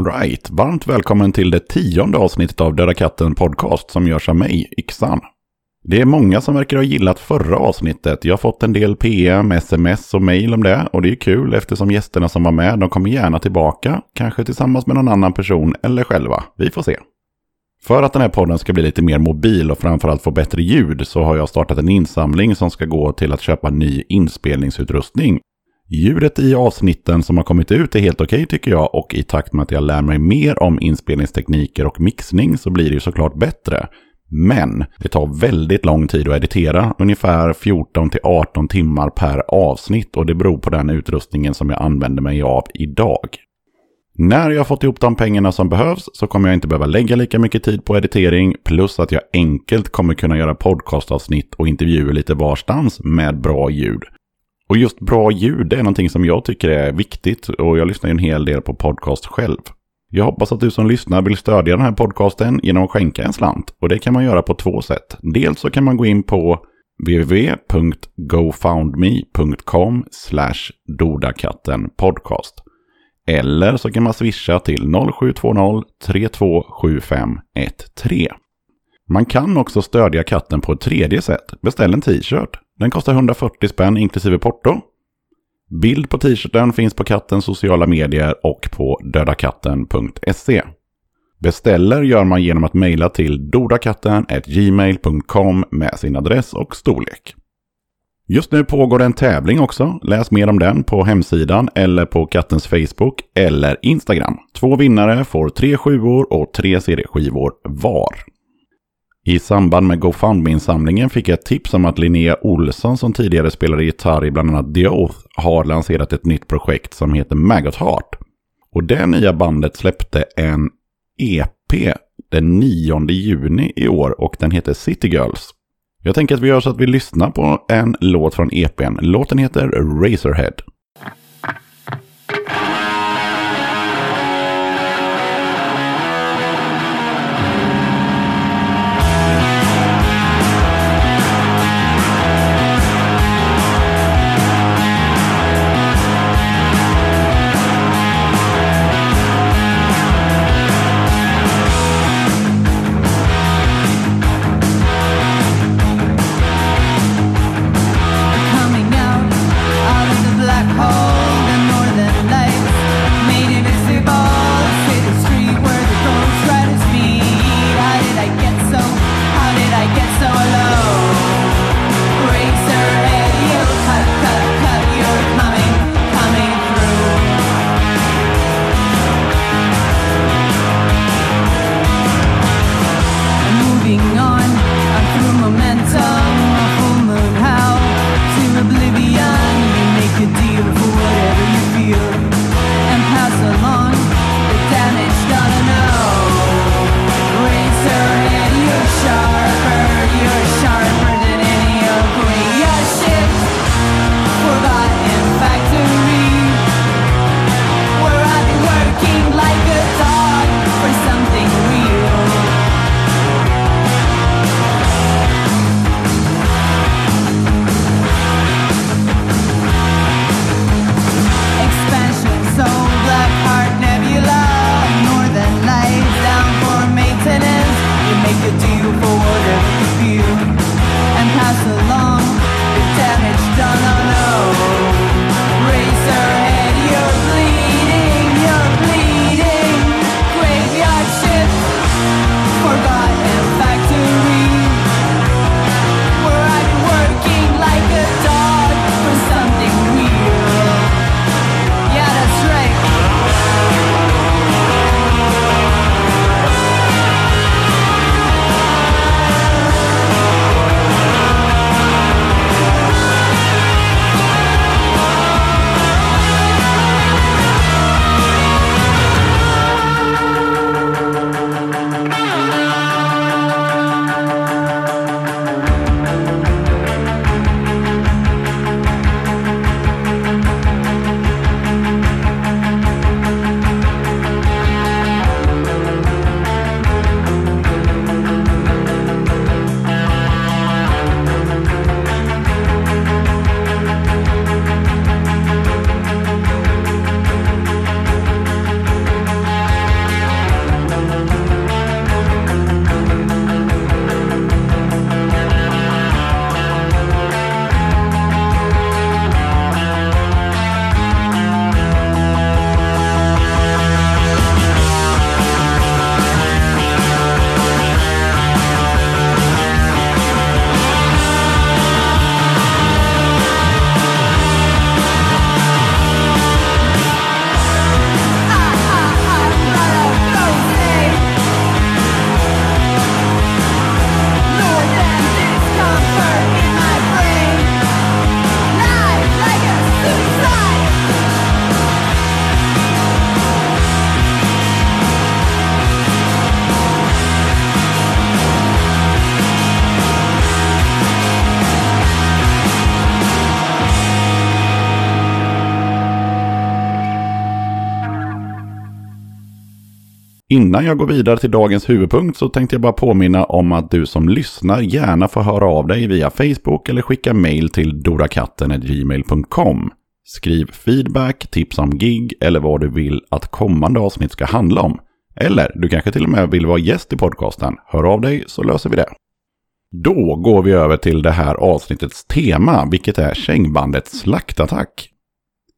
Alright, varmt välkommen till det tionde avsnittet av Döda katten podcast som görs av mig, Yxan. Det är många som verkar ha gillat förra avsnittet. Jag har fått en del PM, sms och mail om det. Och det är kul eftersom gästerna som var med, de kommer gärna tillbaka. Kanske tillsammans med någon annan person eller själva. Vi får se. För att den här podden ska bli lite mer mobil och framförallt få bättre ljud så har jag startat en insamling som ska gå till att köpa ny inspelningsutrustning. Ljudet i avsnitten som har kommit ut är helt okej okay, tycker jag och i takt med att jag lär mig mer om inspelningstekniker och mixning så blir det ju såklart bättre. Men det tar väldigt lång tid att editera, ungefär 14 till 18 timmar per avsnitt och det beror på den utrustningen som jag använder mig av idag. När jag har fått ihop de pengarna som behövs så kommer jag inte behöva lägga lika mycket tid på editering plus att jag enkelt kommer kunna göra podcastavsnitt och intervjuer lite varstans med bra ljud. Och just bra ljud är någonting som jag tycker är viktigt och jag lyssnar ju en hel del på podcast själv. Jag hoppas att du som lyssnar vill stödja den här podcasten genom att skänka en slant. Och det kan man göra på två sätt. Dels så kan man gå in på www.gofoundme.com dodakattenpodcast. Eller så kan man swisha till 0720 327513. Man kan också stödja katten på ett tredje sätt. Beställ en t-shirt. Den kostar 140 spänn inklusive porto. Bild på t-shirten finns på kattens sociala medier och på dödakatten.se. Beställer gör man genom att mejla till dodakatten.gmail.com med sin adress och storlek. Just nu pågår en tävling också. Läs mer om den på hemsidan eller på kattens Facebook eller Instagram. Två vinnare får tre sjuor och tre CD-skivor var. I samband med GoFundMe-insamlingen fick jag ett tips om att Linnea Olsson som tidigare spelade gitarr i bland annat The Oath har lanserat ett nytt projekt som heter Maggot Heart. Och det nya bandet släppte en EP den 9 juni i år och den heter City Girls. Jag tänker att vi gör så att vi lyssnar på en låt från EPn. Låten heter Razorhead. Innan jag går vidare till dagens huvudpunkt så tänkte jag bara påminna om att du som lyssnar gärna får höra av dig via Facebook eller skicka mail till dorakatten.gmail.com. Skriv feedback, tips om gig eller vad du vill att kommande avsnitt ska handla om. Eller du kanske till och med vill vara gäst i podcasten. Hör av dig så löser vi det. Då går vi över till det här avsnittets tema, vilket är kängbandet Slaktattack.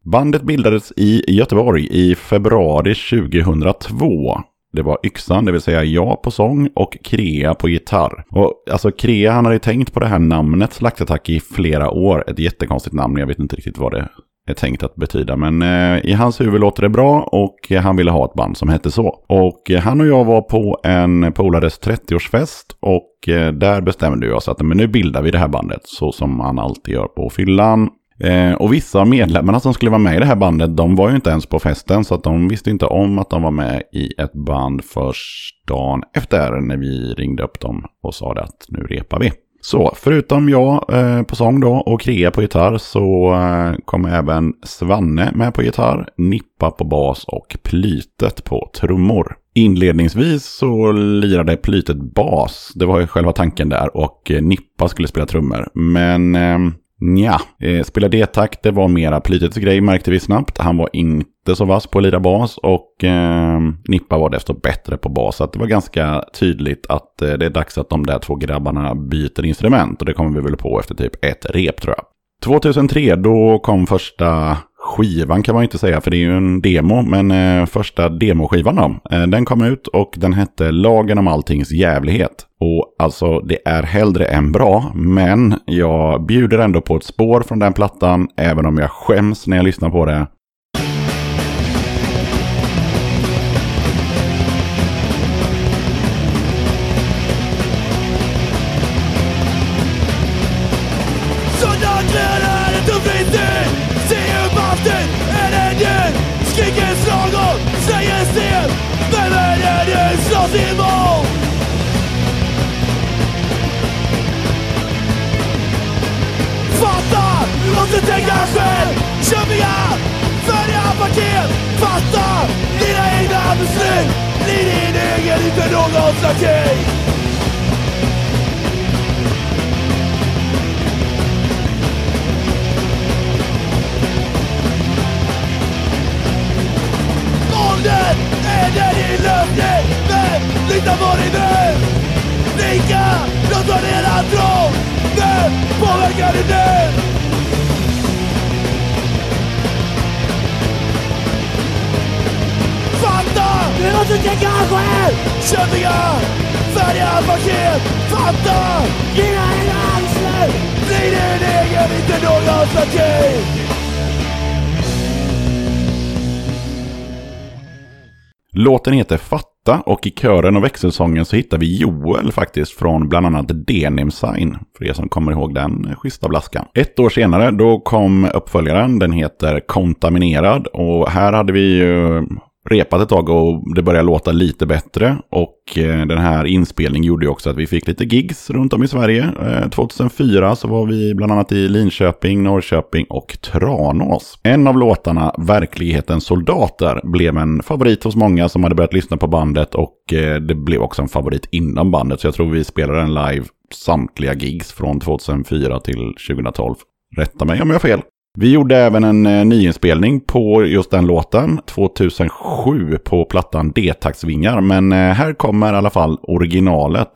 Bandet bildades i Göteborg i februari 2002. Det var Yxan, det vill säga jag på sång och Krea på gitarr. Och alltså Krea han hade tänkt på det här namnet Slaktattack i flera år. Ett jättekonstigt namn, jag vet inte riktigt vad det är tänkt att betyda. Men eh, i hans huvud låter det bra och han ville ha ett band som hette så. Och eh, han och jag var på en polares 30-årsfest och eh, där bestämde vi oss att men nu bildar vi det här bandet så som man alltid gör på fyllan. Eh, och vissa av medlemmarna som skulle vara med i det här bandet, de var ju inte ens på festen. Så att de visste inte om att de var med i ett band först dagen efter när vi ringde upp dem och sa att nu repar vi. Så förutom jag eh, på sång då och Krea på gitarr så eh, kom även Svanne med på gitarr, Nippa på bas och Plytet på trummor. Inledningsvis så lirade Plytet bas, det var ju själva tanken där, och eh, Nippa skulle spela trummor. Men eh, Nja, eh, spela D-takt det var mera Plytets grej märkte vi snabbt. Han var inte så vass på att lira bas och eh, Nippa var desto bättre på bas. Så det var ganska tydligt att eh, det är dags att de där två grabbarna byter instrument. Och det kommer vi väl på efter typ ett rep tror jag. 2003 då kom första skivan kan man ju inte säga för det är ju en demo. Men eh, första demoskivan då. Eh, den kom ut och den hette Lagen om alltings jävlighet. Och alltså det är hellre än bra. Men jag bjuder ändå på ett spår från den plattan. Även om jag skäms när jag lyssnar på det. Skriker måste tänka själv Köpiga, färdiga paket Fatta, dina egna beslut Bli din egen, inte någons lakej Åldern är den din lösning Men lita på dig nu Lika, låt vad redan tro Nu påverkar du nu Fatta! Du måste tänka själv! Köpiga, färdiga paket Fatta! Dina egna beslut Bli din egen, inte någons lakej Låten heter Fatta och i kören och växelsången så hittar vi Joel faktiskt från bland annat Denim Sign. För er som kommer ihåg den schyssta blaskan. Ett år senare då kom uppföljaren, den heter Kontaminerad. Och här hade vi ju repat ett tag och det började låta lite bättre. Och eh, den här inspelningen gjorde ju också att vi fick lite gigs runt om i Sverige. Eh, 2004 så var vi bland annat i Linköping, Norrköping och Tranås. En av låtarna, Verklighetens soldater, blev en favorit hos många som hade börjat lyssna på bandet och eh, det blev också en favorit inom bandet. Så jag tror vi spelade den live samtliga gigs från 2004 till 2012. Rätta mig om jag har fel. Vi gjorde även en eh, nyinspelning på just den låten 2007 på plattan D-taktsvingar. Men eh, här kommer i alla fall originalet.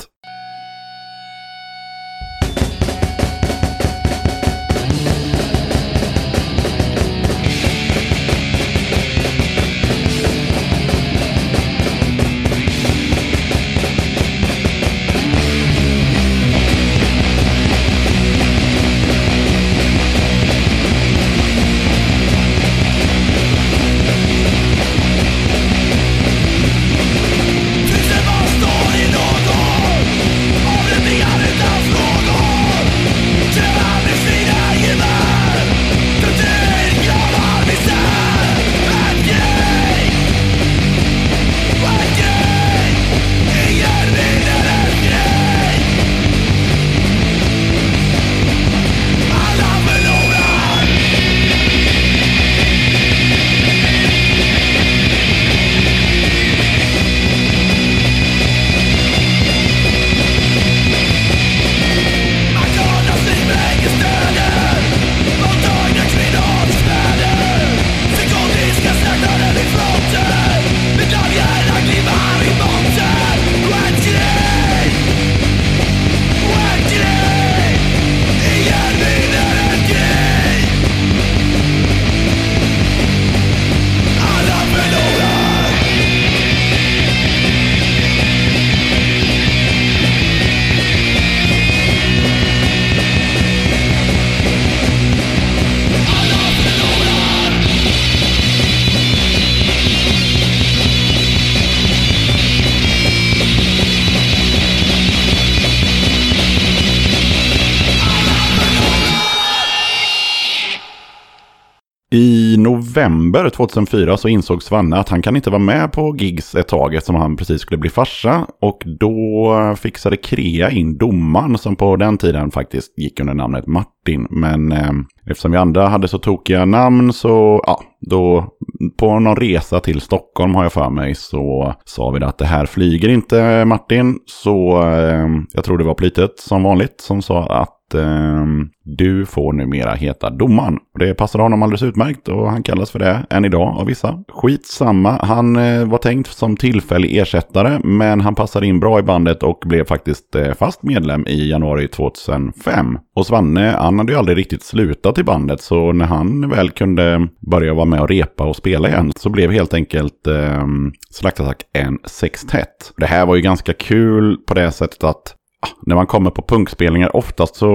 November 2004 så insåg Svanne att han kan inte vara med på gigs ett tag eftersom han precis skulle bli farsa. Och då fixade Krea in domaren som på den tiden faktiskt gick under namnet Martin. Men eh, eftersom vi andra hade så tokiga namn så, ja, då på någon resa till Stockholm har jag för mig så sa vi att det här flyger inte Martin. Så eh, jag tror det var plitet som vanligt som sa att eh, du får numera heta domaren. Det passade honom alldeles utmärkt och han kallas för det än idag av vissa. Skitsamma, han eh, var tänkt som tillfällig ersättare men han passade in bra i bandet och blev faktiskt eh, fast medlem i januari 2005. Och Svanne, han hade ju aldrig riktigt slutat i bandet så när han väl kunde börja vara med och repa och spela igen så blev helt enkelt eh, Slaktattack en sextett. Det här var ju ganska kul på det sättet att när man kommer på punkspelningar, oftast så,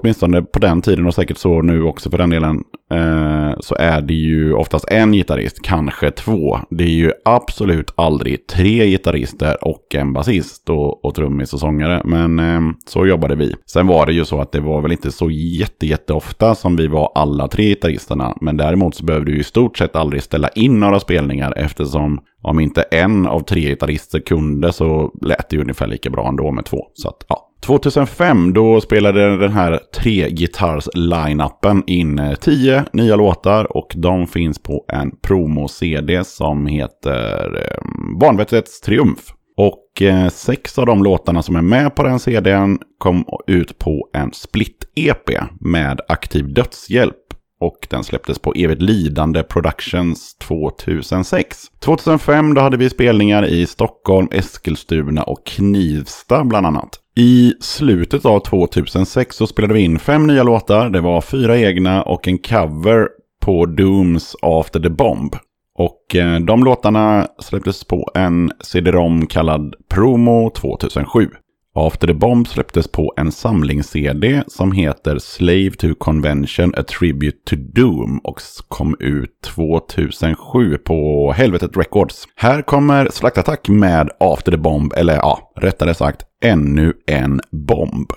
åtminstone på den tiden och säkert så nu också för den delen, Eh, så är det ju oftast en gitarrist, kanske två. Det är ju absolut aldrig tre gitarrister och en basist och, och trummis och sångare. Men eh, så jobbade vi. Sen var det ju så att det var väl inte så jätte, jätteofta som vi var alla tre gitarristerna. Men däremot så behövde vi i stort sett aldrig ställa in några spelningar eftersom om inte en av tre gitarrister kunde så lät det ungefär lika bra ändå med två. Så att, ja. 2005 då spelade den här tre gitarrs line-upen in eh, tio nya låtar och de finns på en promo-CD som heter eh, Vanvettets Triumf. Och eh, sex av de låtarna som är med på den CDn kom ut på en split-EP med aktiv dödshjälp och den släpptes på Evigt Lidande Productions 2006. 2005 då hade vi spelningar i Stockholm, Eskilstuna och Knivsta bland annat. I slutet av 2006 så spelade vi in fem nya låtar. Det var fyra egna och en cover på Dooms After the Bomb. Och eh, de låtarna släpptes på en CD-ROM kallad Promo 2007. After the Bomb släpptes på en samlings-CD som heter Slave to Convention A Tribute to Doom och kom ut 2007 på Helvetet Records. Här kommer Slaktattack med After the Bomb, eller ja, rättare sagt ännu en bomb.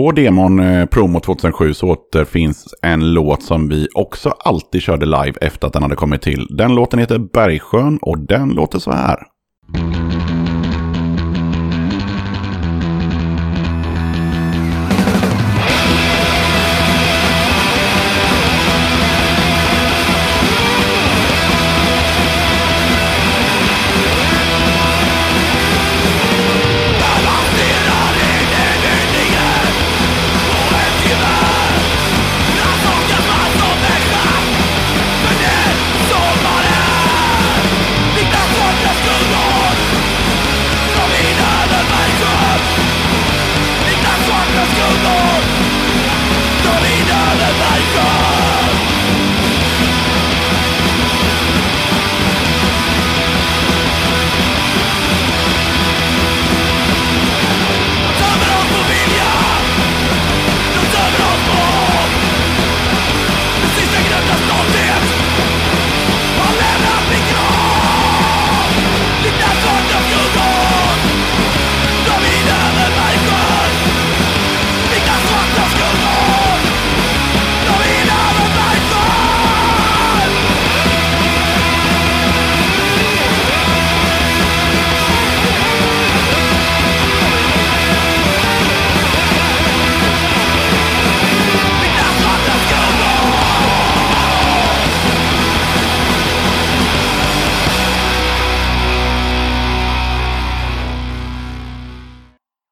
På demon eh, Promo 2007 så återfinns en låt som vi också alltid körde live efter att den hade kommit till. Den låten heter Bergsjön och den låter så här.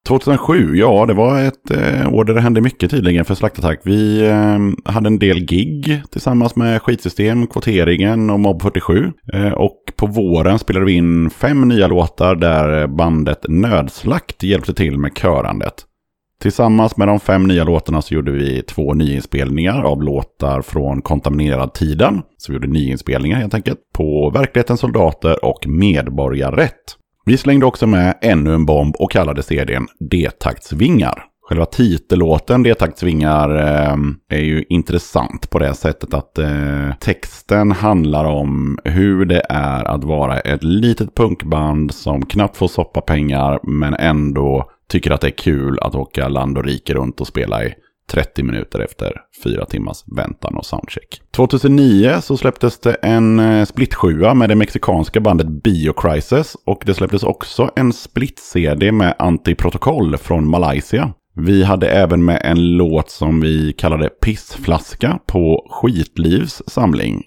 2007, ja det var ett eh, år där det hände mycket tydligen för Slaktattack. Vi eh, hade en del gig tillsammans med Skitsystem, Kvoteringen och Mob 47. Eh, och på våren spelade vi in fem nya låtar där bandet Nödslakt hjälpte till med körandet. Tillsammans med de fem nya låtarna så gjorde vi två nyinspelningar av låtar från Kontaminerad tiden. Så vi gjorde nyinspelningar helt enkelt på Verklighetens soldater och Medborgarrätt. Vi slängde också med ännu en bomb och kallade serien D-taktsvingar. Själva titellåten D-taktsvingar ehm, är ju intressant på det sättet att eh, texten handlar om hur det är att vara ett litet punkband som knappt får soppa pengar men ändå tycker att det är kul att åka land och rike runt och spela i 30 minuter efter fyra timmars väntan och soundcheck. 2009 så släpptes det en eh, split med det mexikanska bandet Biocrisis och det släpptes också en split-CD med Antiprotokoll från Malaysia. Vi hade även med en låt som vi kallade Pissflaska på Skitlivs samling.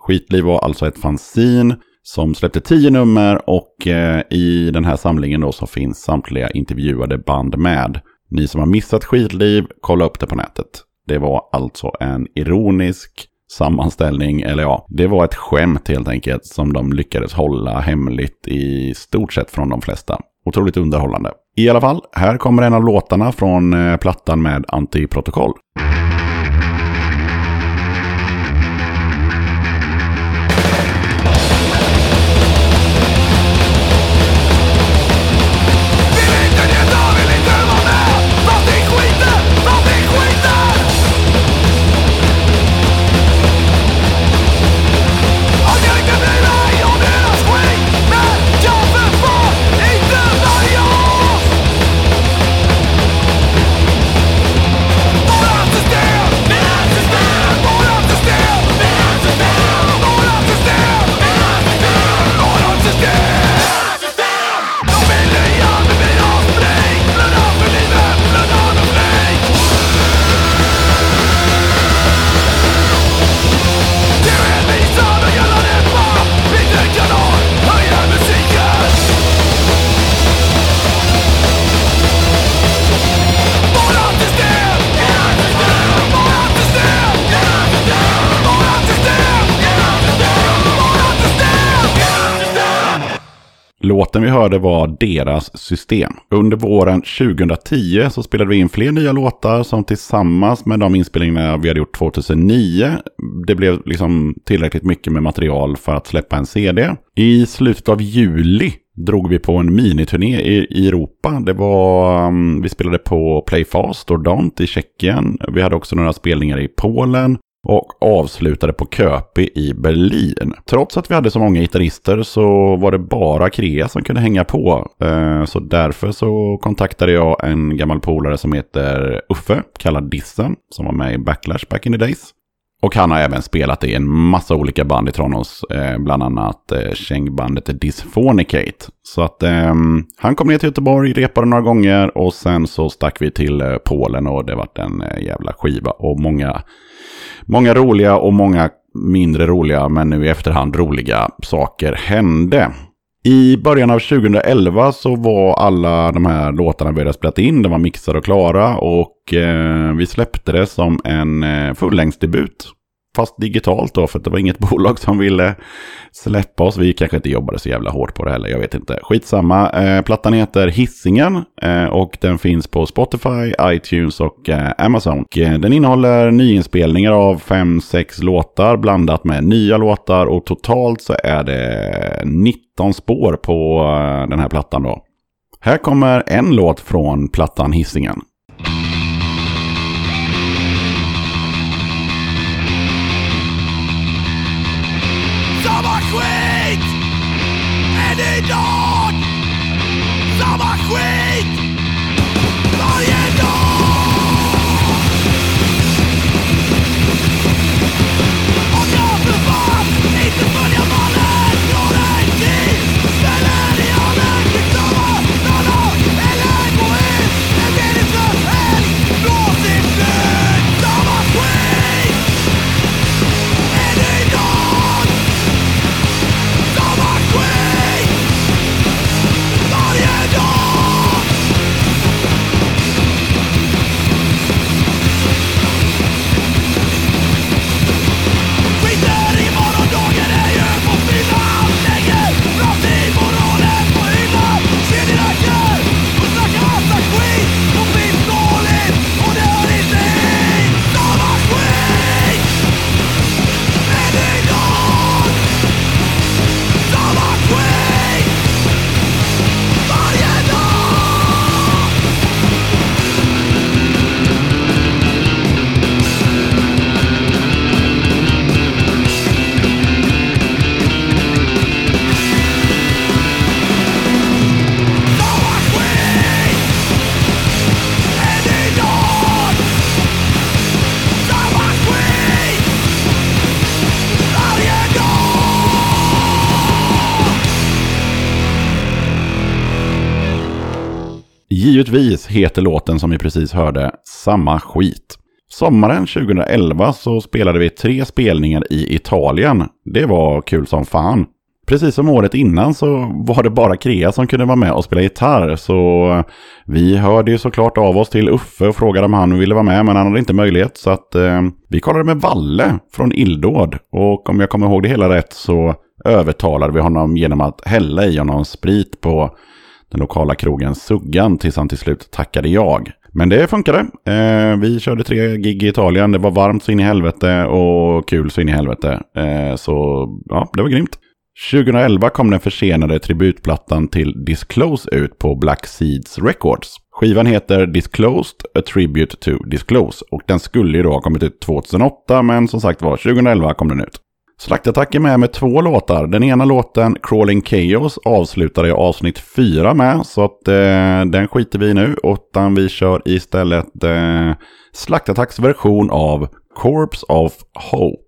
Skitliv var alltså ett fanzin som släppte tio nummer och eh, i den här samlingen då så finns samtliga intervjuade band med. Ni som har missat skitliv, kolla upp det på nätet. Det var alltså en ironisk sammanställning, eller ja, det var ett skämt helt enkelt som de lyckades hålla hemligt i stort sett från de flesta. Otroligt underhållande. I alla fall, här kommer en av låtarna från eh, plattan med antiprotokoll. Låten vi hörde var deras system. Under våren 2010 så spelade vi in fler nya låtar som tillsammans med de inspelningar vi hade gjort 2009. Det blev liksom tillräckligt mycket med material för att släppa en CD. I slutet av juli drog vi på en miniturné i, Europa. Det var, mm, vi spelade på Playfast och Don't i Tjeckien. Vi hade också några spelningar i Polen och avslutade på Köpi i Berlin. Trots att vi hade så många gitarrister så var det bara Krea som kunde hänga på. Eh, så därför så kontaktade jag en gammal polare som heter Uffe, kallad Dissen, som var med i Backlash back in the days. Och han har även spelat i en massa olika band i Tranås, eh, bland annat eh, kängbandet Dysphonicate. Så att eh, han kom ner till Göteborg, repade några gånger och sen så stack vi till eh, Polen och det vart en eh, jävla skiva och många Många roliga och många mindre roliga, men nu i efterhand roliga saker hände. I början av 2011 så var alla de här låtarna vi hade spelat in, de var mixade och klara och eh, vi släppte det som en eh, fullängdsdebut Fast digitalt då, för det var inget bolag som ville släppa oss. Vi kanske inte jobbade så jävla hårt på det heller, jag vet inte. Skitsamma. Eh, plattan heter Hissingen eh, och den finns på Spotify, iTunes och eh, Amazon. Och, eh, den innehåller nyinspelningar av 5-6 låtar blandat med nya låtar och totalt så är det 19 spår på eh, den här plattan då. Här kommer en låt från plattan Hissingen. Givetvis heter låten som vi precis hörde Samma skit. Sommaren 2011 så spelade vi tre spelningar i Italien. Det var kul som fan. Precis som året innan så var det bara Krea som kunde vara med och spela gitarr. Så vi hörde ju såklart av oss till Uffe och frågade om han ville vara med. Men han hade inte möjlighet. Så att eh, vi kollade med Valle från illdåd. Och om jag kommer ihåg det hela rätt så övertalade vi honom genom att hälla i honom sprit på den lokala krogen Suggan tills han till slut tackade jag. Men det funkade. Eh, vi körde tre gig i Italien. Det var varmt så in i helvete och kul så in i helvete. Eh, så ja, det var grymt. 2011 kom den försenade tributplattan till Disclose ut på Black Seeds Records. Skivan heter Disclosed, A Tribute to Disclose och den skulle ju då ha kommit ut 2008 men som sagt var 2011 kom den ut. Slaktattack är med med två låtar. Den ena låten, Crawling Chaos, avslutade jag avsnitt 4 med. Så att eh, den skiter vi i nu. Utan vi kör istället eh, Slaktattacks version av Corpse of Hope.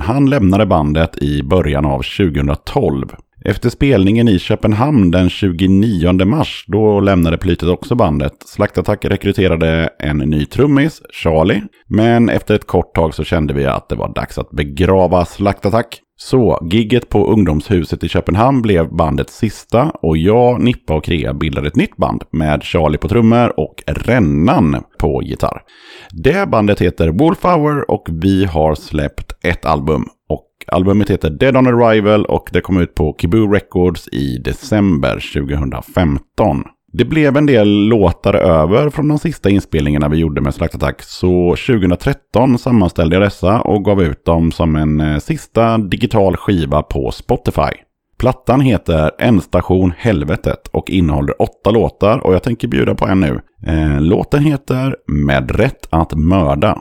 Han lämnade bandet i början av 2012. Efter spelningen i Köpenhamn den 29 mars, då lämnade Plytet också bandet. Slaktattack rekryterade en ny trummis, Charlie. Men efter ett kort tag så kände vi att det var dags att begrava Slaktattack. Så gigget på Ungdomshuset i Köpenhamn blev bandets sista och jag, Nippa och Krea bildade ett nytt band med Charlie på trummor och Rännan på gitarr. Det bandet heter Wolf Hour och vi har släppt ett album. Och albumet heter Dead on Arrival och det kom ut på Kiboo Records i december 2015. Det blev en del låtar över från de sista inspelningarna vi gjorde med Slaktattack. Så 2013 sammanställde jag dessa och gav ut dem som en eh, sista digital skiva på Spotify. Plattan heter ”En station Helvetet och innehåller åtta låtar och jag tänker bjuda på en nu. Eh, låten heter Med rätt att mörda.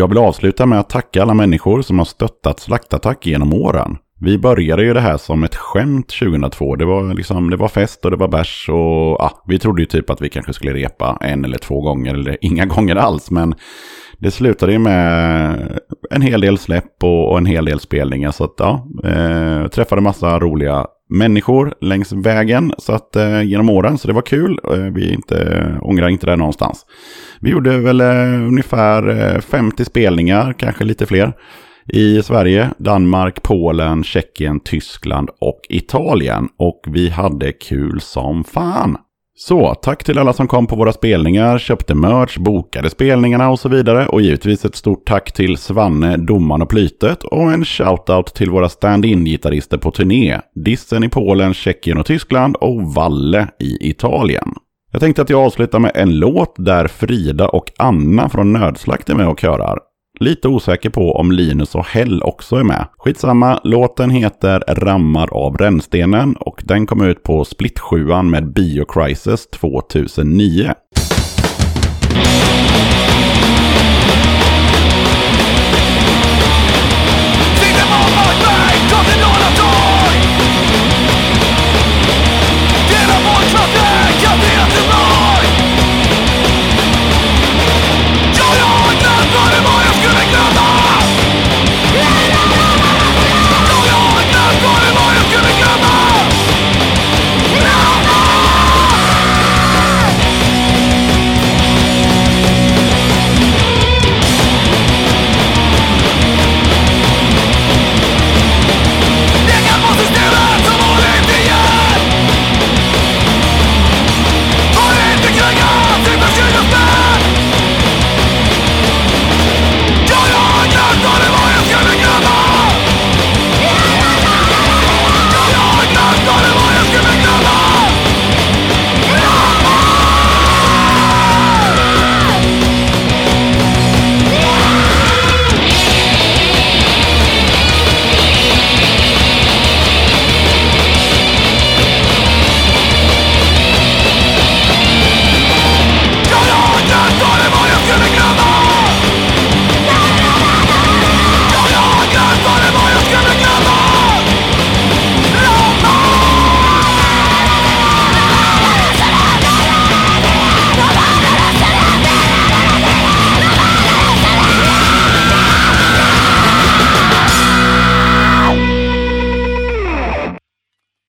Jag vill avsluta med att tacka alla människor som har stöttat Slaktattack genom åren. Vi började ju det här som ett skämt 2002. Det var, liksom, det var fest och det var bärs och ja, vi trodde ju typ att vi kanske skulle repa en eller två gånger eller inga gånger alls. Men det slutade ju med en hel del släpp och, och en hel del spelningar. Så att ja, eh, träffade massa roliga människor längs vägen så att, eh, genom åren. Så det var kul. Eh, vi inte, eh, ångrar inte det någonstans. Vi gjorde väl eh, ungefär eh, 50 spelningar, kanske lite fler. I Sverige, Danmark, Polen, Tjeckien, Tyskland och Italien. Och vi hade kul som fan. Så, tack till alla som kom på våra spelningar, köpte merch, bokade spelningarna och så vidare. Och givetvis ett stort tack till Svanne, Domaren och Plytet. Och en shoutout till våra stand-in-gitarrister på turné. Dissen i Polen, Tjeckien och Tyskland och Valle i Italien. Jag tänkte att jag avslutar med en låt där Frida och Anna från Nödslakt är med och körar. Lite osäker på om Linus och Hell också är med. Skitsamma, låten heter Rammar av rännstenen och den kom ut på Split 7 med Biocrisis 2009.